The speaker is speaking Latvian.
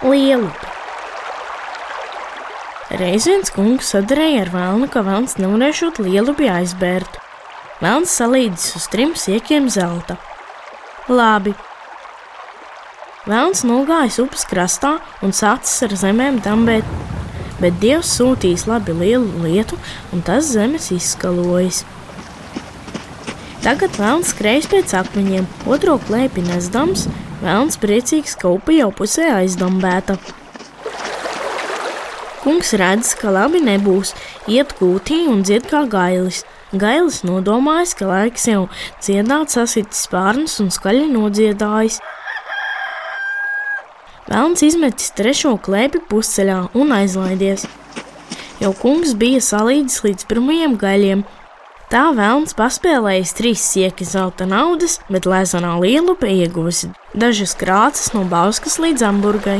Lielupi. Reiz viens kungs sadarīja ar vēlnu, ka vēlns nevarēšot lielupi aizbērt. Vēlns salīdzis uz trim siekiem zelta. Labi. Vēlns nogājis upes krastā un sācis ar zemēm dambēt, bet Dievs sūtīs labi lielu lietu, un tas zemes izskalojis. Tagad vēlns skrējas pēc akmeņiem, otro klēpi nesdams, vēlns priecīgs, ka upe jau pusē aizdambēta. Kungs redz, ka labi nebūs, iet kūtī un dzied kā gailis. Gailis nodomājis, ka laiks jau dziedāt, sasitis spārnus un skaļi nodziedājis. Vēlns izmetis trešo klēpi pusceļā un aizlaidies. Jau kungs bija salīdzis līdz pirmajiem gaļiem, Tā vēlns paspēlējis trīs sieki zelta naudas, bet lēzanā lielupa ieguvusi dažas krāsas no bauskas līdz hamburgai.